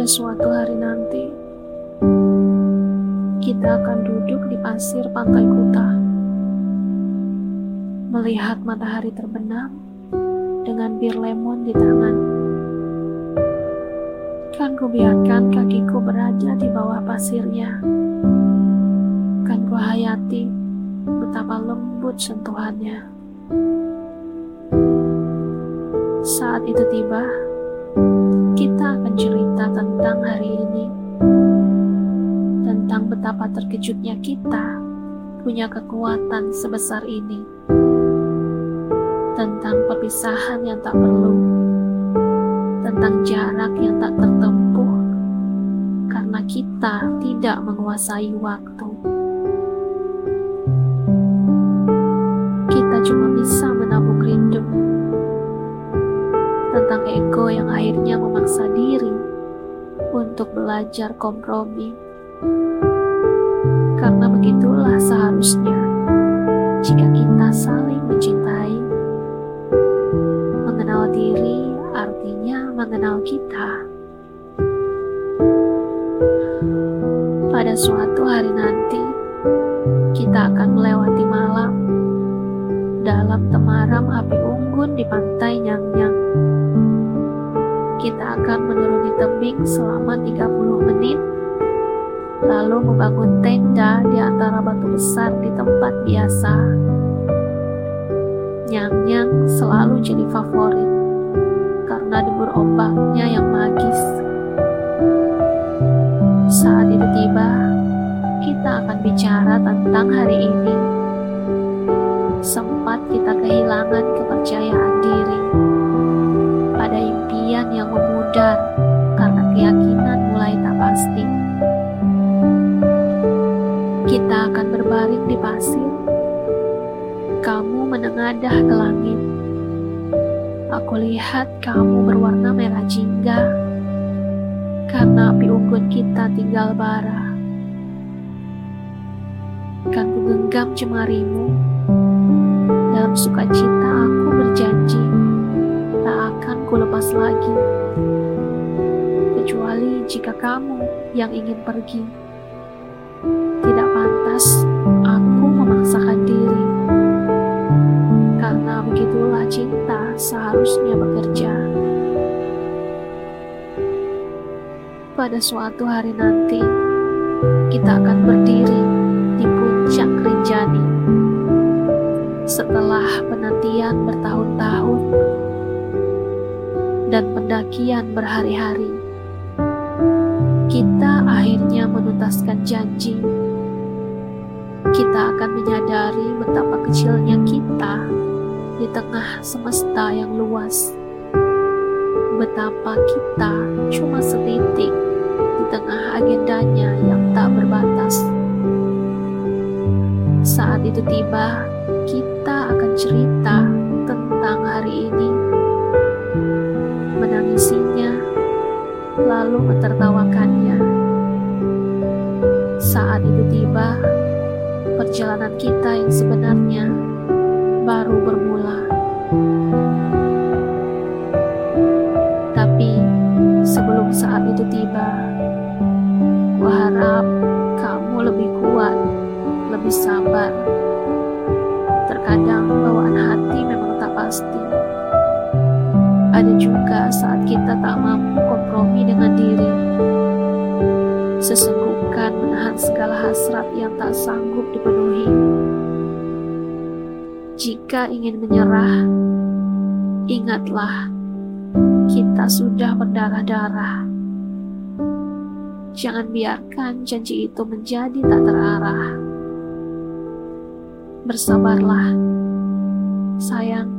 Pada suatu hari nanti, kita akan duduk di pasir pantai Kuta, melihat matahari terbenam dengan bir lemon di tangan. Kan ku biarkan kakiku berada di bawah pasirnya. Kan ku hayati betapa lembut sentuhannya. Saat itu tiba, kita akan cerita tentang hari ini, tentang betapa terkejutnya kita punya kekuatan sebesar ini, tentang perpisahan yang tak perlu, tentang jarak yang tak tertempuh, karena kita tidak menguasai waktu. Kita cuma bisa menabung rindu tentang ego yang akhirnya memaksa diri untuk belajar kompromi. Karena begitulah seharusnya jika kita saling mencintai. Mengenal diri artinya mengenal kita. Pada suatu hari nanti, kita akan melewati malam dalam temaram api unggun di pantai Nyang-Nyang kita akan menuruni tebing selama 30 menit, lalu membangun tenda di antara batu besar di tempat biasa. Nyang-nyang selalu jadi favorit karena debur ombaknya yang magis. Saat itu tiba, kita akan bicara tentang hari ini. Sempat kita kehilangan kepercayaan Kita akan berbaring di pasir. Kamu menengadah ke langit. Aku lihat kamu berwarna merah jingga karena api unggun kita tinggal bara. Kan ku genggam jemarimu dalam sukacita aku berjanji tak akan ku lepas lagi. Kecuali jika kamu yang ingin pergi. Seharusnya bekerja. Pada suatu hari nanti, kita akan berdiri di puncak Rinjani. Setelah penantian bertahun-tahun, dan pendakian berhari-hari, kita akhirnya menuntaskan janji. Kita akan menyadari betapa kecilnya kita di tengah semesta yang luas. Betapa kita cuma setitik di tengah agendanya yang tak berbatas. Saat itu tiba, kita akan cerita tentang hari ini menangisinya, lalu mentertawakannya. Saat itu tiba, perjalanan kita yang sebenarnya baru bermula. Tapi sebelum saat itu tiba, ku harap kamu lebih kuat, lebih sabar. Terkadang bawaan hati memang tak pasti. Ada juga saat kita tak mampu kompromi dengan diri. Sesenggukan menahan segala hasrat yang tak sanggup dipenuhi. Jika ingin menyerah, ingatlah kita sudah berdarah-darah. Jangan biarkan janji itu menjadi tak terarah. Bersabarlah, sayang